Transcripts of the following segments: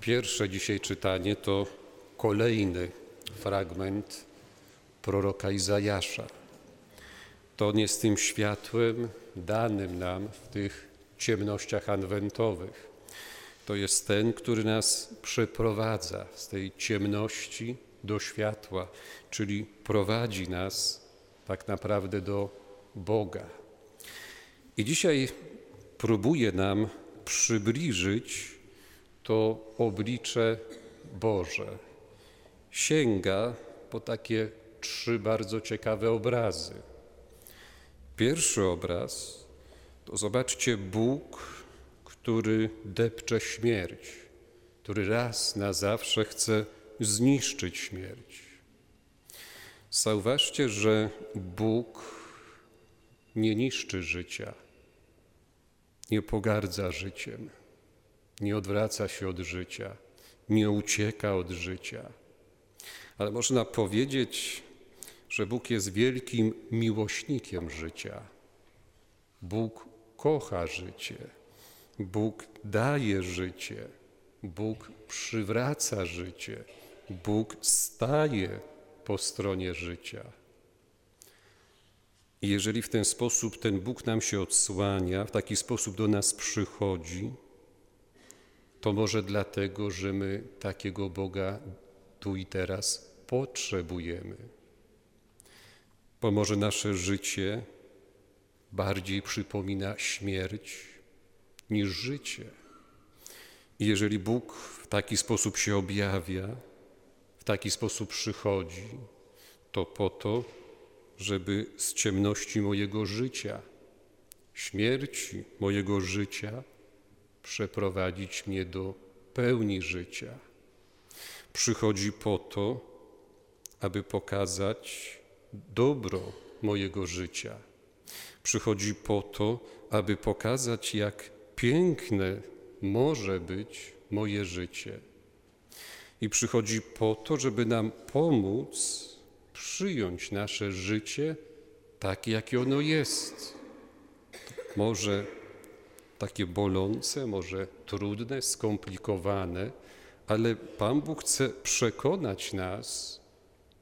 Pierwsze dzisiaj czytanie to kolejny fragment proroka Izajasza. To on jest tym światłem danym nam w tych ciemnościach adwentowych. To jest ten, który nas przeprowadza z tej ciemności do światła, czyli prowadzi nas tak naprawdę do Boga. I dzisiaj próbuje nam przybliżyć to oblicze Boże. Sięga po takie trzy bardzo ciekawe obrazy. Pierwszy obraz to zobaczcie Bóg, który depcze śmierć, który raz na zawsze chce zniszczyć śmierć. Zauważcie, że Bóg nie niszczy życia, nie pogardza życiem nie odwraca się od życia, nie ucieka od życia. Ale można powiedzieć, że Bóg jest wielkim miłośnikiem życia. Bóg kocha życie. Bóg daje życie. Bóg przywraca życie. Bóg staje po stronie życia. I jeżeli w ten sposób ten Bóg nam się odsłania, w taki sposób do nas przychodzi, to może dlatego, że my takiego Boga tu i teraz potrzebujemy. Bo może nasze życie bardziej przypomina śmierć niż życie. I jeżeli Bóg w taki sposób się objawia, w taki sposób przychodzi, to po to, żeby z ciemności mojego życia, śmierci mojego życia, przeprowadzić mnie do pełni życia. Przychodzi po to, aby pokazać dobro mojego życia. Przychodzi po to, aby pokazać, jak piękne może być moje życie. I przychodzi po to, żeby nam pomóc przyjąć nasze życie takie, jakie ono jest. Może takie bolące, może trudne, skomplikowane, ale Pan Bóg chce przekonać nas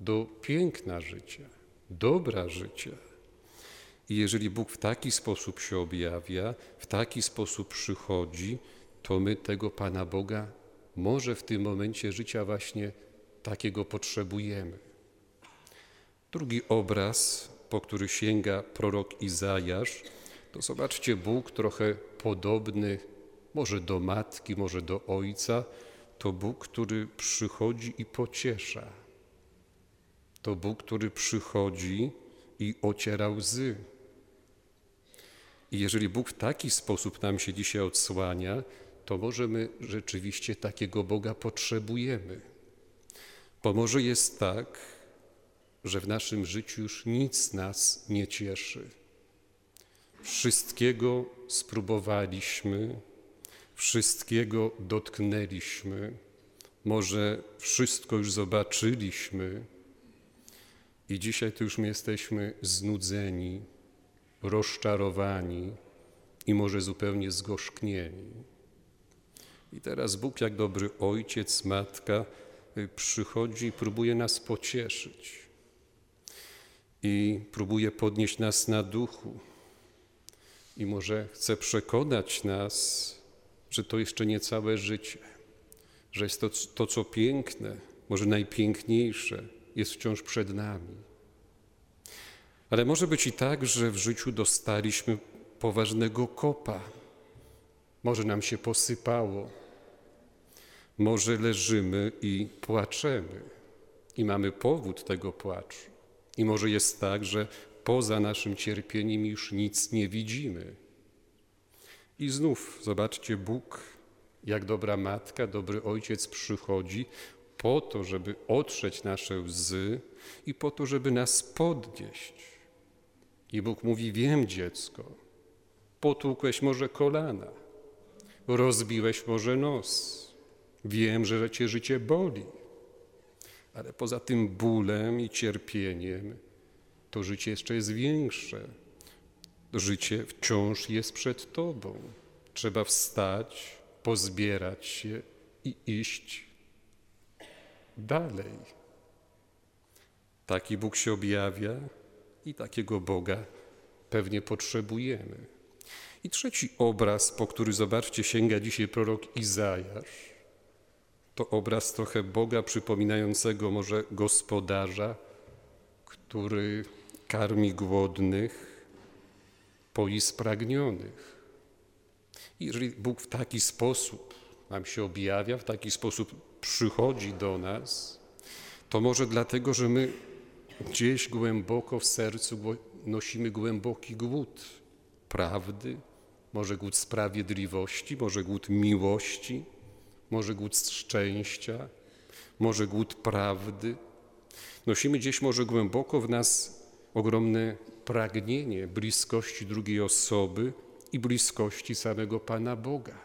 do piękna życia, dobra życia. I jeżeli Bóg w taki sposób się objawia, w taki sposób przychodzi, to my tego Pana Boga może w tym momencie życia właśnie takiego potrzebujemy. Drugi obraz, po który sięga prorok Izajasz, to zobaczcie, Bóg trochę podobny może do matki, może do ojca, to Bóg, który przychodzi i pociesza. To Bóg, który przychodzi i ociera łzy. I jeżeli Bóg w taki sposób nam się dzisiaj odsłania, to może my rzeczywiście takiego Boga potrzebujemy. Bo może jest tak, że w naszym życiu już nic nas nie cieszy. Wszystkiego spróbowaliśmy, wszystkiego dotknęliśmy, może wszystko już zobaczyliśmy i dzisiaj to już my jesteśmy znudzeni, rozczarowani i może zupełnie zgorzknieni. I teraz Bóg, jak dobry ojciec, matka, y, przychodzi i próbuje nas pocieszyć i próbuje podnieść nas na duchu i może chce przekonać nas, że to jeszcze nie całe życie, że jest to, to co piękne, może najpiękniejsze, jest wciąż przed nami. Ale może być i tak, że w życiu dostaliśmy poważnego kopa. Może nam się posypało. Może leżymy i płaczemy i mamy powód tego płaczu. I może jest tak, że poza naszym cierpieniem już nic nie widzimy. I znów, zobaczcie, Bóg, jak dobra matka, dobry ojciec przychodzi po to, żeby otrzeć nasze łzy i po to, żeby nas podnieść. I Bóg mówi, wiem dziecko, potłukłeś może kolana, rozbiłeś może nos, wiem, że cię życie boli, ale poza tym bólem i cierpieniem to życie jeszcze jest większe. Życie wciąż jest przed Tobą. Trzeba wstać, pozbierać się i iść dalej. Taki Bóg się objawia i takiego Boga pewnie potrzebujemy. I trzeci obraz, po który zobaczcie, sięga dzisiaj prorok Izajasz. To obraz trochę Boga przypominającego może gospodarza, który karmi głodnych, poi spragnionych. Jeżeli Bóg w taki sposób nam się objawia, w taki sposób przychodzi do nas, to może dlatego, że my gdzieś głęboko w sercu nosimy głęboki głód prawdy, może głód sprawiedliwości, może głód miłości, może głód szczęścia, może głód prawdy. Nosimy gdzieś może głęboko w nas ogromne pragnienie bliskości drugiej osoby i bliskości samego Pana Boga.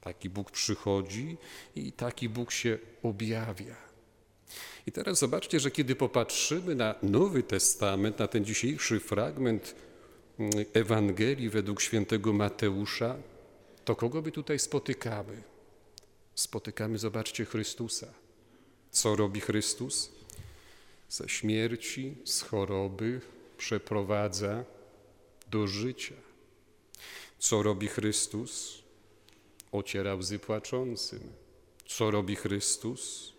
Taki Bóg przychodzi i taki Bóg się objawia. I teraz zobaczcie, że kiedy popatrzymy na Nowy Testament, na ten dzisiejszy fragment mm, Ewangelii według świętego Mateusza, to kogo by tutaj spotykamy? Spotykamy, zobaczcie, Chrystusa. Co robi Chrystus? Ze śmierci, z choroby przeprowadza do życia. Co robi Chrystus? Ociera łzy płaczącym. Co robi Chrystus?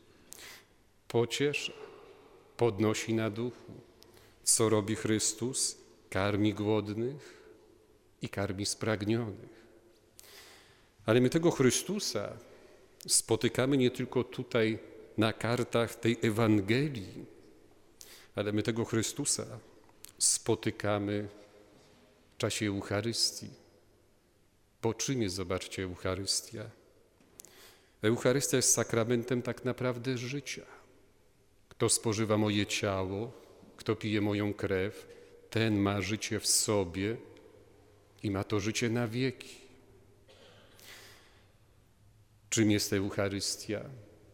Pociesza, podnosi na duchu. Co robi Chrystus? Karmi głodnych i karmi spragnionych. Ale my tego Chrystusa spotykamy nie tylko tutaj na kartach tej Ewangelii, ale my tego Chrystusa spotykamy w czasie Eucharystii. Bo czym jest, zobaczcie, Eucharystia? Eucharystia jest sakramentem tak naprawdę życia. Kto spożywa moje ciało, kto pije moją krew, ten ma życie w sobie i ma to życie na wieki. Czym jest Eucharystia?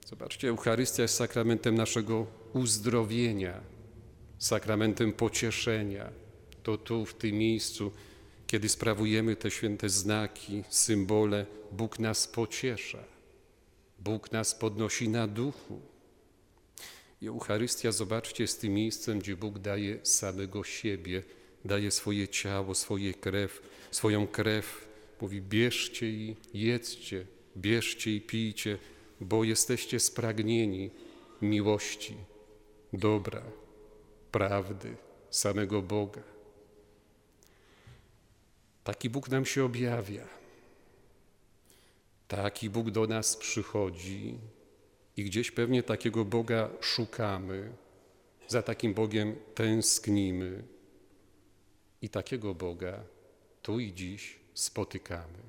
Zobaczcie, Eucharystia jest sakramentem naszego uzdrowienia, sakramentem pocieszenia. To tu, w tym miejscu, kiedy sprawujemy te święte znaki, symbole, Bóg nas pociesza, Bóg nas podnosi na duchu. I Eucharystia, zobaczcie, jest tym miejscem, gdzie Bóg daje samego siebie, daje swoje ciało, swoje krew, swoją krew. Mówi, bierzcie i jedzcie, bierzcie i pijcie, bo jesteście spragnieni miłości, dobra, prawdy, samego Boga. Taki Bóg nam się objawia. Taki Bóg do nas przychodzi i gdzieś pewnie takiego Boga szukamy, za takim Bogiem tęsknimy i takiego Boga tu i dziś spotykamy.